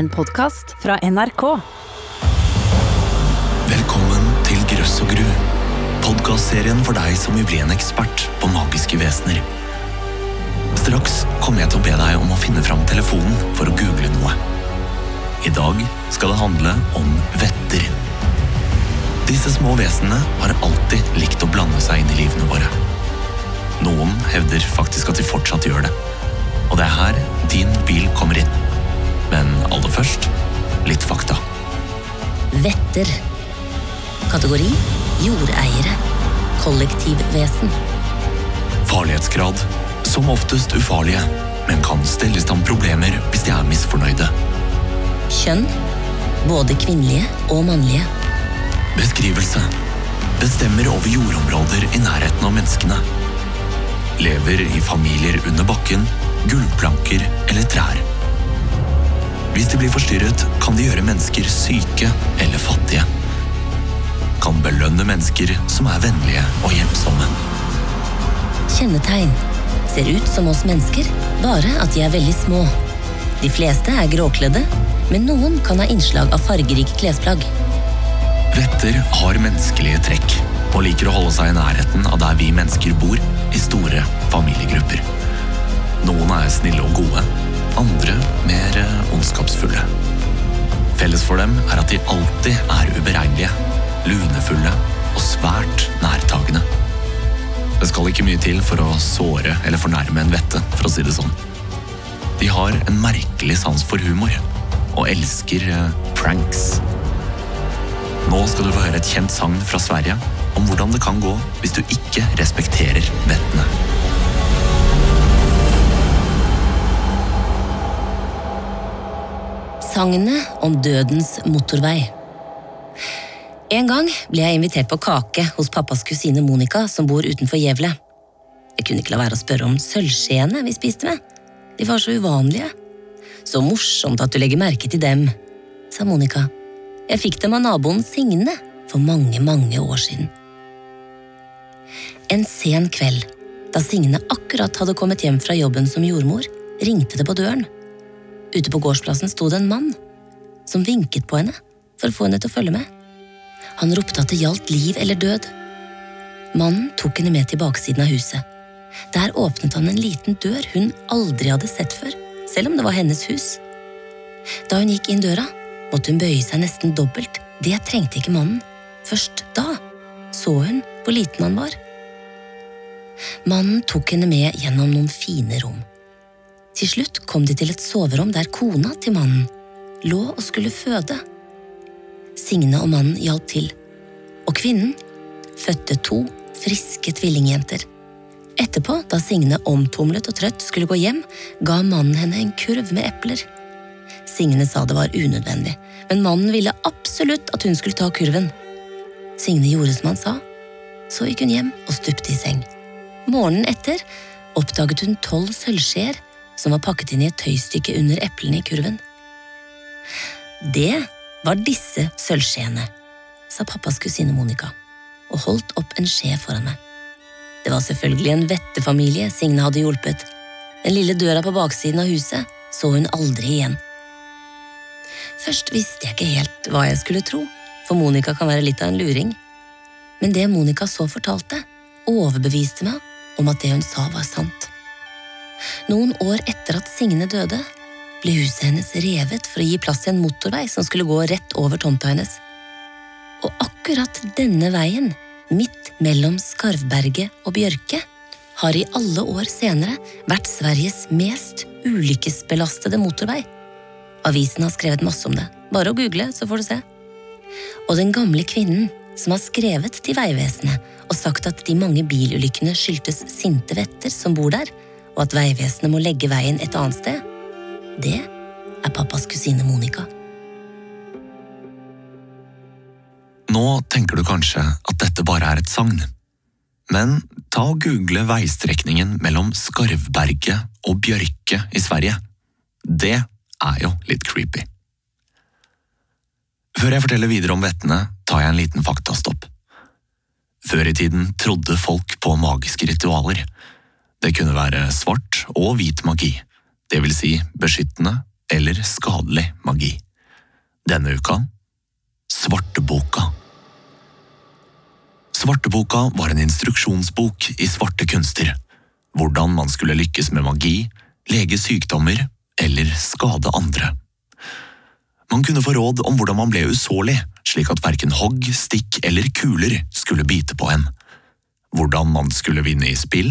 En podkast fra NRK. Velkommen til Grøss og gru. Podkastserien for deg som vil bli en ekspert på magiske vesener. Straks kommer jeg til å be deg om å finne fram telefonen for å google noe. I dag skal det handle om vetter. Disse små vesenene har alltid likt å blande seg inn i livene våre. Noen hevder faktisk at de fortsatt gjør det. Og det er her din bil kommer inn. Men aller først litt fakta. Vetter. Kategori jordeiere. Kollektivvesen. Farlighetsgrad som oftest ufarlige, men kan stelle i stand problemer hvis de er misfornøyde. Kjønn. Både kvinnelige og mannlige. Beskrivelse bestemmer over jordområder i nærheten av menneskene. Lever i familier under bakken, gulvplanker eller trær. Hvis de blir forstyrret, kan de gjøre mennesker syke eller fattige. Kan belønne mennesker som er vennlige og hjelpsomme. Kjennetegn. Ser ut som oss mennesker, bare at de er veldig små. De fleste er gråkledde, men noen kan ha innslag av fargerike klesplagg. Vetter har menneskelige trekk og liker å holde seg i nærheten av der vi mennesker bor, i store familiegrupper. Noen er snille og gode, andre mer eh, ondskapsfulle. Felles for dem er at de alltid er uberegnelige, lunefulle og svært nærtagende. Det skal ikke mye til for å såre eller fornærme en vette, for å si det sånn. De har en merkelig sans for humor, og elsker eh, pranks. Nå skal du få høre et kjent sagn fra Sverige om hvordan det kan gå hvis du ikke respekterer vettene. Sagnet om dødens motorvei. En gang ble jeg invitert på kake hos pappas kusine Monica, som bor utenfor Gjevle. Jeg kunne ikke la være å spørre om sølvskjeene vi spiste med. De var så uvanlige. Så morsomt at du legger merke til dem, sa Monica. Jeg fikk dem av naboen Signe for mange, mange år siden. En sen kveld, da Signe akkurat hadde kommet hjem fra jobben som jordmor, ringte det på døren. Ute på gårdsplassen sto det en mann som vinket på henne for å få henne til å følge med. Han ropte at det gjaldt liv eller død. Mannen tok henne med til baksiden av huset. Der åpnet han en liten dør hun aldri hadde sett før, selv om det var hennes hus. Da hun gikk inn døra, måtte hun bøye seg nesten dobbelt. Det trengte ikke mannen. Først da så hun hvor liten han var. Mannen tok henne med gjennom noen fine rom. Til slutt kom de til et soverom der kona til mannen lå og skulle føde. Signe og mannen hjalp til, og kvinnen fødte to friske tvillingjenter. Etterpå, da Signe omtumlet og trøtt skulle gå hjem, ga mannen henne en kurv med epler. Signe sa det var unødvendig, men mannen ville absolutt at hun skulle ta kurven. Signe gjorde som han sa. Så gikk hun hjem og stupte i seng. Morgenen etter oppdaget hun tolv sølvskjeer som var pakket inn i et tøystykke under eplene i kurven. Det var disse sølvskjeene, sa pappas kusine Monica og holdt opp en skje foran meg. Det var selvfølgelig en vettefamilie Signe hadde hjulpet. Den lille døra på baksiden av huset så hun aldri igjen. Først visste jeg ikke helt hva jeg skulle tro, for Monica kan være litt av en luring. Men det Monica så fortalte, overbeviste meg om at det hun sa var sant. Noen år etter at Signe døde, ble huset hennes revet for å gi plass til en motorvei som skulle gå rett over tomta hennes. Og akkurat denne veien, midt mellom Skarvberget og Bjørke, har i alle år senere vært Sveriges mest ulykkesbelastede motorvei. Avisen har skrevet masse om det. Bare å google, så får du se. Og den gamle kvinnen som har skrevet til Vegvesenet og sagt at de mange bilulykkene skyldtes sinte vetter som bor der, og at Vegvesenet må legge veien et annet sted, det er pappas kusine Monica. Nå tenker du kanskje at dette bare er et sagn. Men ta og google veistrekningen mellom Skarvberget og Bjørke i Sverige. Det er jo litt creepy. Før jeg forteller videre om vettene, tar jeg en liten faktastopp. Før i tiden trodde folk på magiske ritualer. Det kunne være svart og hvit magi, det vil si beskyttende eller skadelig magi. Denne uka Svarteboka. Svarteboka var en instruksjonsbok i svarte kunster. Hvordan man skulle lykkes med magi, lege sykdommer eller skade andre. Man kunne få råd om hvordan man ble usårlig, slik at verken hogg, stikk eller kuler skulle bite på en. Hvordan man skulle vinne i spill.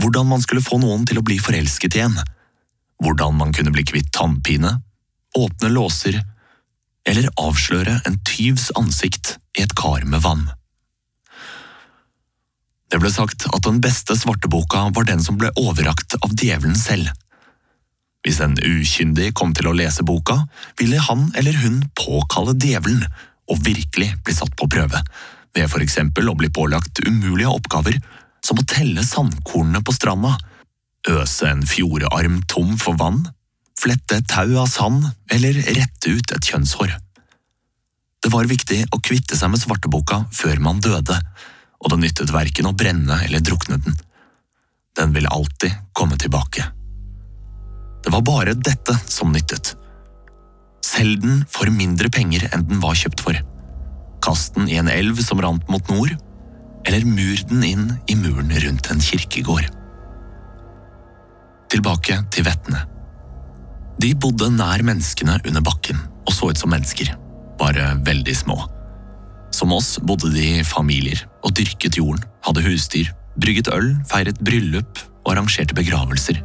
Hvordan man skulle få noen til å bli forelsket igjen. Hvordan man kunne bli kvitt tannpine. Åpne låser. Eller avsløre en tyvs ansikt i et kar med vann. Det ble sagt at den beste svarteboka var den som ble overrakt av djevelen selv. Hvis en ukyndig kom til å lese boka, ville han eller hun påkalle djevelen og virkelig bli satt på prøve, ved for eksempel å bli pålagt umulige oppgaver som å telle sandkornene på stranda, øse en fjordarm tom for vann, flette et tau av sand eller rette ut et kjønnshår. Det var viktig å kvitte seg med svarteboka før man døde, og det nyttet verken å brenne eller drukne den. Den ville alltid komme tilbake. Det var bare dette som nyttet. Selg den for mindre penger enn den var kjøpt for. Kast den i en elv som rant mot nord, eller mur den inn i muren rundt en kirkegård. Tilbake til vettene. De bodde nær menneskene under bakken og så ut som mennesker, bare veldig små. Som oss bodde de i familier og dyrket jorden, hadde husdyr, brygget øl, feiret bryllup og arrangerte begravelser.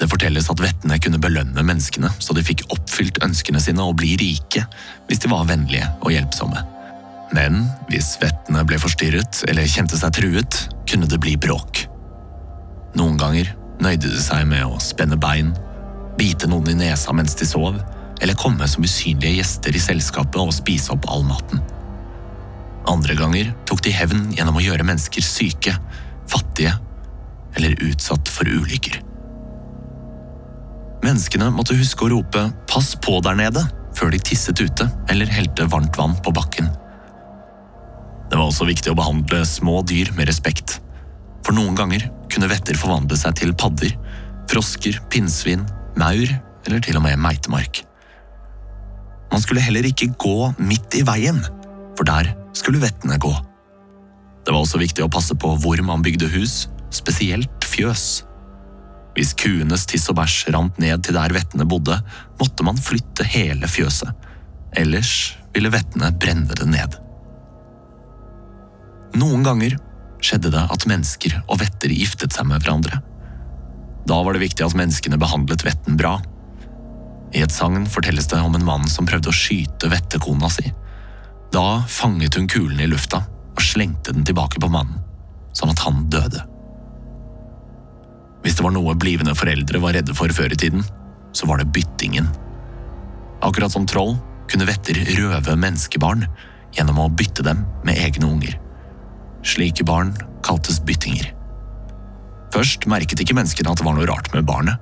Det fortelles at vettene kunne belønne menneskene så de fikk oppfylt ønskene sine og bli rike hvis de var vennlige og hjelpsomme. Men hvis vettene ble forstyrret eller kjente seg truet, kunne det bli bråk. Noen ganger nøyde de seg med å spenne bein, bite noen i nesa mens de sov, eller komme som usynlige gjester i selskapet og spise opp all maten. Andre ganger tok de hevn gjennom å gjøre mennesker syke, fattige eller utsatt for ulykker. Menneskene måtte huske å rope 'pass på der nede' før de tisset ute eller helte varmt vann på bakken. Det var også viktig å behandle små dyr med respekt, for noen ganger kunne vetter forvandle seg til padder, frosker, pinnsvin, maur eller til og med meitemark. Man skulle heller ikke gå midt i veien, for der skulle vettene gå. Det var også viktig å passe på hvor man bygde hus, spesielt fjøs. Hvis kuenes tiss og bæsj rant ned til der vettene bodde, måtte man flytte hele fjøset. Ellers ville vettene brenne det ned. Noen ganger skjedde det at mennesker og vetter giftet seg med hverandre. Da var det viktig at menneskene behandlet vetten bra. I et sagn fortelles det om en mann som prøvde å skyte vettekona si. Da fanget hun kulen i lufta og slengte den tilbake på mannen, sånn at han døde. Hvis det var noe blivende foreldre var redde for før i tiden, så var det byttingen. Akkurat som troll kunne vetter røve menneskebarn gjennom å bytte dem med egne unger. Slike barn kaltes byttinger. Først merket ikke menneskene at det var noe rart med barnet,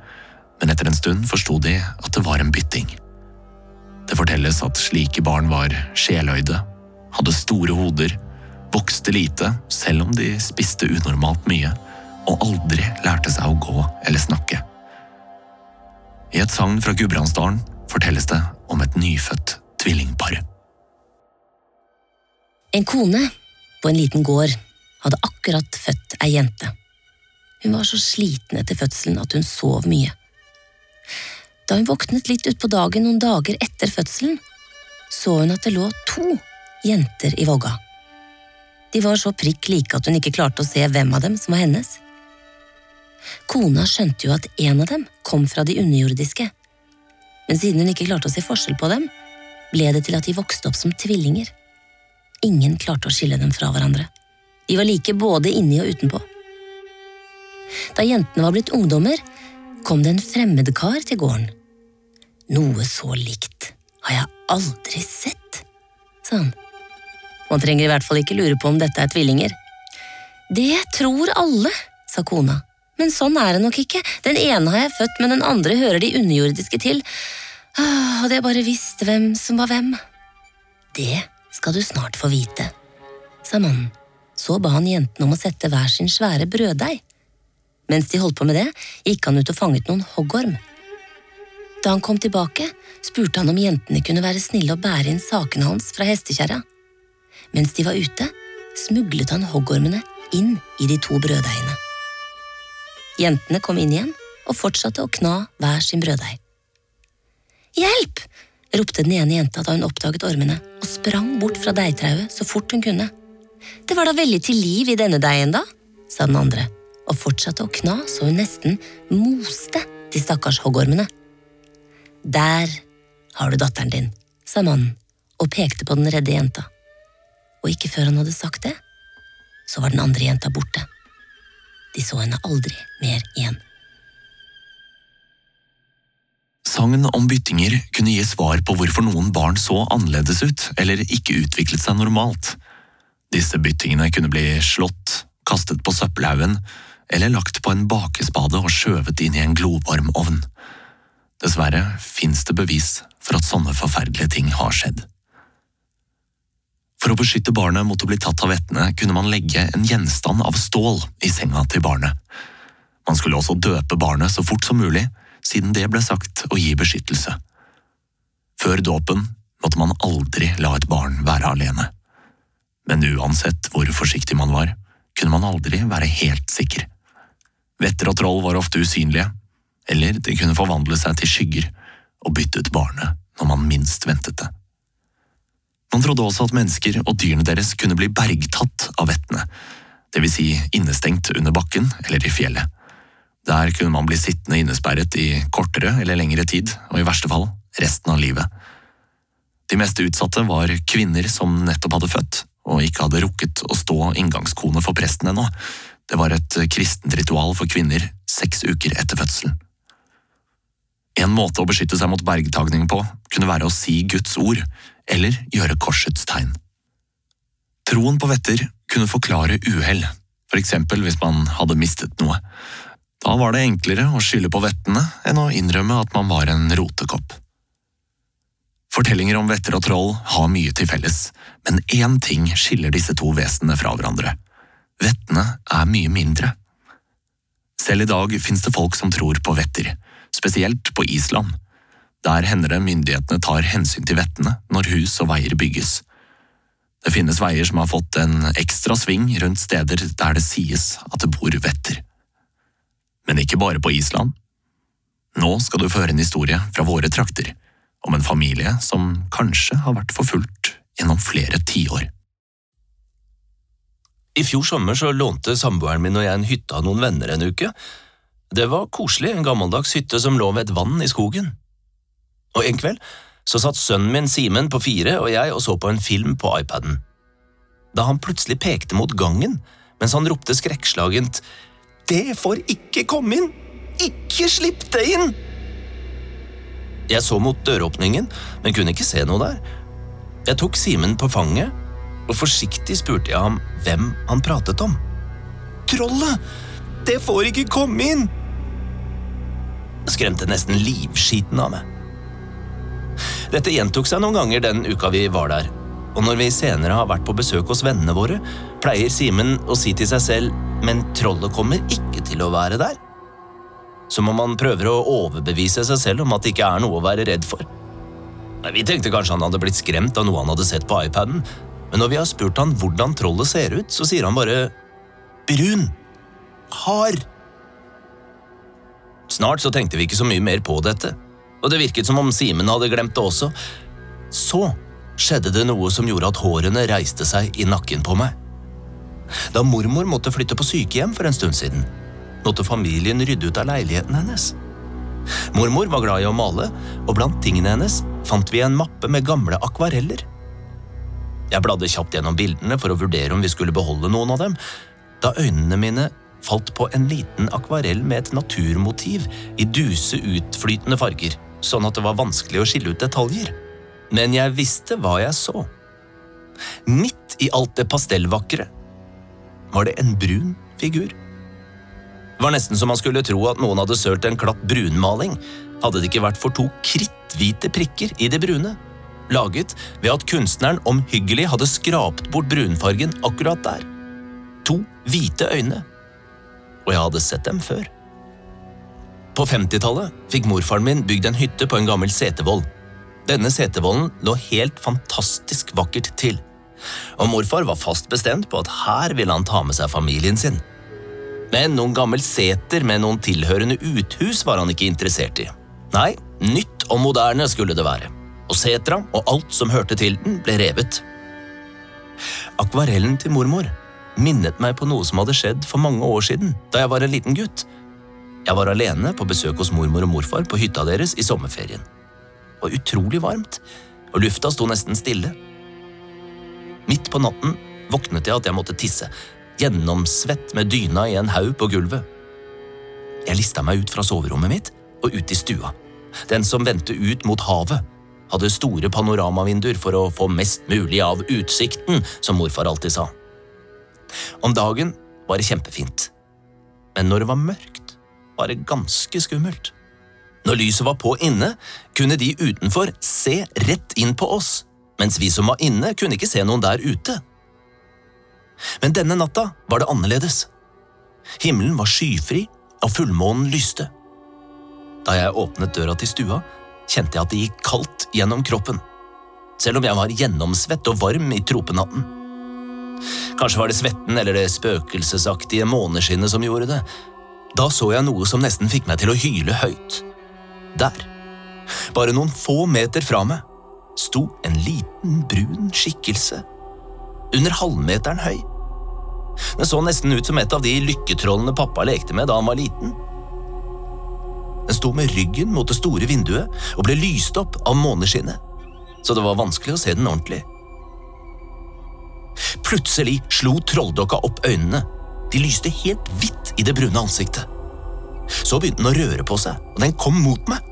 men etter en stund forsto de at det var en bytting. Det fortelles at slike barn var sjeløyde, hadde store hoder, vokste lite selv om de spiste unormalt mye og aldri lærte seg å gå eller snakke. I et sagn fra Gudbrandsdalen fortelles det om et nyfødt tvillingpar. En kone på en liten gård hadde akkurat født ei jente. Hun var så sliten etter fødselen at hun sov mye. Da hun våknet litt utpå dagen noen dager etter fødselen, så hun at det lå to jenter i vogga. De var så prikk like at hun ikke klarte å se hvem av dem som var hennes. Kona skjønte jo at en av dem kom fra de underjordiske, men siden hun ikke klarte å se forskjell på dem, ble det til at de vokste opp som tvillinger. Ingen klarte å skille dem fra hverandre. De var like både inni og utenpå. Da jentene var blitt ungdommer, kom det en fremmedkar til gården. Noe så likt har jeg aldri sett, sa han. Man trenger i hvert fall ikke lure på om dette er tvillinger. Det tror alle, sa kona men sånn er det nok ikke. Den ene har jeg født, men den andre hører de underjordiske til. Ah, hadde jeg bare visst hvem som var hvem. Det skal du snart få vite, sa mannen. Så ba han jentene om å sette hver sin svære brøddeig. Mens de holdt på med det, gikk han ut og fanget noen hoggorm. Da han kom tilbake, spurte han om jentene kunne være snille og bære inn sakene hans fra hestekjerra. Mens de var ute, smuglet han hoggormene inn i de to brøddeigene. Jentene kom inn igjen og fortsatte å kna hver sin brøddeig. Hjelp! Ropte den ene jenta da hun oppdaget ormene, og sprang bort fra deigtrauet så fort hun kunne. Det var da veldig til liv i denne deigen, da, sa den andre, og fortsatte å kna så hun nesten moste de stakkars hoggormene. Der har du datteren din, sa mannen og pekte på den redde jenta. Og ikke før han hadde sagt det, så var den andre jenta borte. De så henne aldri mer igjen. Sagn om byttinger kunne gi svar på hvorfor noen barn så annerledes ut eller ikke utviklet seg normalt. Disse byttingene kunne bli slått, kastet på søppelhaugen eller lagt på en bakespade og skjøvet inn i en glovarm ovn. Dessverre fins det bevis for at sånne forferdelige ting har skjedd. For å beskytte barnet mot å bli tatt av vettene kunne man legge en gjenstand av stål i senga til barnet. Man skulle også døpe barnet så fort som mulig, siden det ble sagt å gi beskyttelse. Før dåpen måtte man aldri la et barn være alene. Men uansett hvor forsiktig man var, kunne man aldri være helt sikker. Vetter og troll var ofte usynlige, eller de kunne forvandle seg til skygger og bytte ut barnet når man minst ventet det. Man trodde også at mennesker og dyrene deres kunne bli bergtatt av vettene, det vil si innestengt under bakken eller i fjellet. Der kunne man bli sittende innesperret i kortere eller lengre tid, og i verste fall resten av livet. De mest utsatte var kvinner som nettopp hadde født, og ikke hadde rukket å stå inngangskone for presten ennå. Det var et kristent ritual for kvinner seks uker etter fødselen. En måte å beskytte seg mot bergtagning på kunne være å si Guds ord, eller gjøre korsets tegn. Troen på vetter kunne forklare uhell, for eksempel hvis man hadde mistet noe. Da var det enklere å skylde på vettene enn å innrømme at man var en rotekopp. Fortellinger om vetter og troll har mye til felles, men én ting skiller disse to vesenene fra hverandre. Vettene er mye mindre. Selv i dag finnes det folk som tror på vetter, spesielt på Island. Der hender det myndighetene tar hensyn til vettene når hus og veier bygges. Det finnes veier som har fått en ekstra sving rundt steder der det sies at det bor vetter. Men ikke bare på Island. Nå skal du få høre en historie fra våre trakter, om en familie som kanskje har vært forfulgt gjennom flere tiår. I fjor sommer så lånte samboeren min og jeg en hytte av noen venner en uke. Det var koselig, en gammeldags hytte som lå ved et vann i skogen. Og en kveld så satt sønnen min Simen på fire og jeg og så på en film på iPaden. Da han plutselig pekte mot gangen mens han ropte skrekkslagent Det får ikke komme inn! Ikke slipp det inn! Jeg så mot døråpningen, men kunne ikke se noe der. Jeg tok Simen på fanget, og forsiktig spurte jeg ham hvem han pratet om. Trollet! Det får ikke komme inn! Det skremte nesten livskiten av meg. Dette gjentok seg noen ganger den uka vi var der, og når vi senere har vært på besøk hos vennene våre, pleier Simen å si til seg selv men trollet kommer ikke til å være der. Som om han prøver å overbevise seg selv om at det ikke er noe å være redd for. Vi tenkte kanskje han hadde blitt skremt av noe han hadde sett på iPaden, men når vi har spurt han hvordan trollet ser ut, så sier han bare brun. Hard. Snart så tenkte vi ikke så mye mer på dette, og det virket som om Simen hadde glemt det også. Så skjedde det noe som gjorde at hårene reiste seg i nakken på meg. Da mormor måtte flytte på sykehjem for en stund siden, måtte familien rydde ut av leiligheten hennes. Mormor var glad i å male, og blant tingene hennes fant vi en mappe med gamle akvareller. Jeg bladde kjapt gjennom bildene for å vurdere om vi skulle beholde noen av dem, da øynene mine falt på en liten akvarell med et naturmotiv i duse, utflytende farger, sånn at det var vanskelig å skille ut detaljer. Men jeg visste hva jeg så. Midt i alt det pastellvakre var det en brun figur. Det var nesten som man skulle tro at noen hadde sølt en klatt brunmaling, hadde det ikke vært for to kritthvite prikker i det brune, laget ved at kunstneren omhyggelig hadde skrapt bort brunfargen akkurat der. To hvite øyne. Og jeg hadde sett dem før. På 50-tallet fikk morfaren min bygd en hytte på en gammel setervoll. Denne setervollen lå helt fantastisk vakkert til. Og morfar var fast bestemt på at her ville han ta med seg familien sin. Men noen gammel seter med noen tilhørende uthus var han ikke interessert i. Nei, nytt og moderne skulle det være. Og setra og alt som hørte til den, ble revet. Akvarellen til mormor minnet meg på noe som hadde skjedd for mange år siden, da jeg var en liten gutt. Jeg var alene på besøk hos mormor og morfar på hytta deres i sommerferien. Var utrolig varmt, og lufta sto nesten stille. Midt på natten våknet jeg at jeg måtte tisse, gjennomsvett med dyna i en haug på gulvet. Jeg lista meg ut fra soverommet mitt og ut i stua. Den som vendte ut mot havet, hadde store panoramavinduer for å få mest mulig av utsikten, som morfar alltid sa. Om dagen var det kjempefint, men når det var mørkt, var det ganske skummelt. Når lyset var på inne, kunne de utenfor se rett inn på oss, mens vi som var inne, kunne ikke se noen der ute. Men denne natta var det annerledes. Himmelen var skyfri, og fullmånen lyste. Da jeg åpnet døra til stua, kjente jeg at det gikk kaldt gjennom kroppen, selv om jeg var gjennomsvett og varm i tropenatten. Kanskje var det svetten eller det spøkelsesaktige måneskinnet som gjorde det. Da så jeg noe som nesten fikk meg til å hyle høyt. Der, bare noen få meter fra meg, sto en liten, brun skikkelse. Under halvmeteren høy. Den så nesten ut som et av de lykketrollene pappa lekte med da han var liten. Den sto med ryggen mot det store vinduet og ble lyst opp av måneskinnet, så det var vanskelig å se den ordentlig. Plutselig slo trolldokka opp øynene. De lyste helt hvitt i det brune ansiktet. Så begynte den å røre på seg, og den kom mot meg.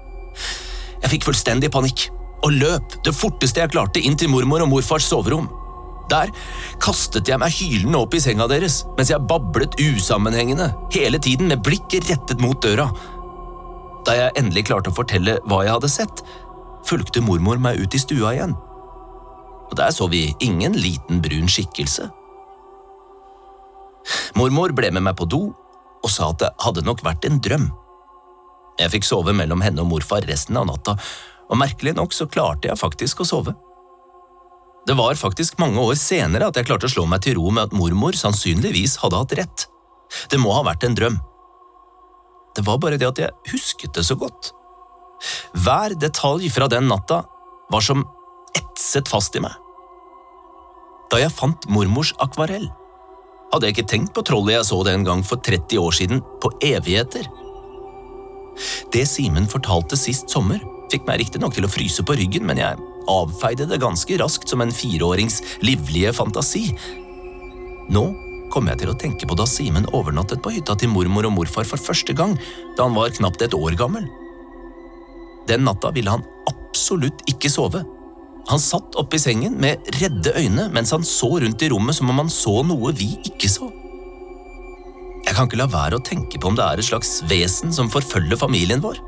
Jeg fikk fullstendig panikk og løp det forteste jeg klarte inn til mormor og morfars soverom. Der kastet jeg meg hylende opp i senga deres mens jeg bablet usammenhengende, hele tiden med blikket rettet mot døra. Da jeg endelig klarte å fortelle hva jeg hadde sett, fulgte mormor meg ut i stua igjen. Og der så vi ingen liten brun skikkelse. Mormor ble med meg på do og sa at det hadde nok vært en drøm. Jeg fikk sove mellom henne og morfar resten av natta, og merkelig nok så klarte jeg faktisk å sove. Det var faktisk mange år senere at jeg klarte å slå meg til ro med at mormor sannsynligvis hadde hatt rett. Det må ha vært en drøm. Det var bare det at jeg husket det så godt. Hver detalj fra den natta var som etset fast i meg. Da jeg fant mormors akvarell, hadde jeg ikke tenkt på trollet jeg så den gang for 30 år siden, på evigheter. Det Simen fortalte sist sommer, fikk meg riktignok til å fryse på ryggen, men jeg avfeide det ganske raskt som en fireårings livlige fantasi. Nå kom jeg til å tenke på da Simen overnattet på hytta til mormor og morfar for første gang, da han var knapt et år gammel. Den natta ville han absolutt ikke sove. Han satt oppe i sengen med redde øyne mens han så rundt i rommet som om han så noe vi ikke så. Jeg kan ikke la være å tenke på om det er et slags vesen som forfølger familien vår.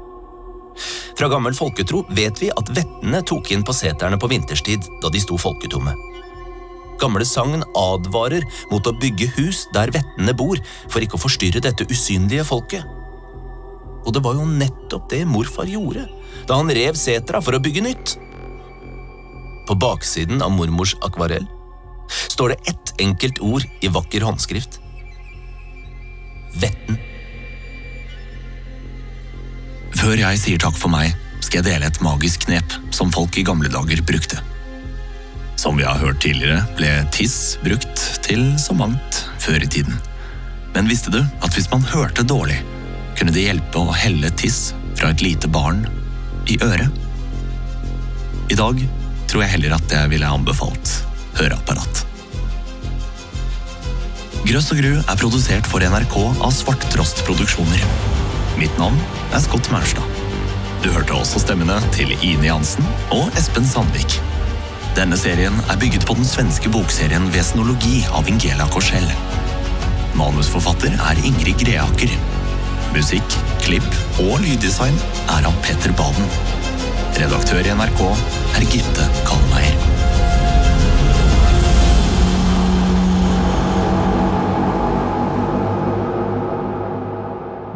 Fra gammel folketro vet vi at vettene tok inn på seterne på vinterstid da de sto folketomme. Gamle sagn advarer mot å bygge hus der vettene bor, for ikke å forstyrre dette usynlige folket. Og det var jo nettopp det morfar gjorde da han rev setra for å bygge nytt. På baksiden av mormors akvarell står det ett enkelt ord i vakker håndskrift. Vetten. Før jeg sier takk for meg, skal jeg dele et magisk knep som folk i gamle dager brukte. Som vi har hørt tidligere, ble tiss brukt til så mangt før i tiden. Men visste du at hvis man hørte dårlig, kunne det hjelpe å helle tiss fra et lite barn i øret? I dag tror jeg heller at jeg ville anbefalt høreapparat. Grøss og Gru er produsert for NRK av Svarttrost Produksjoner. Mitt navn er Scott Maurstad. Du hørte også stemmene til Ine Jansen og Espen Sandvik. Denne serien er bygget på den svenske bokserien Vesenologi av Ingela Korsell. Manusforfatter er Ingrid Greaker. Musikk, klipp og lyddesign er av Petter Baden. Redaktør i NRK er Gitte Kalmeier.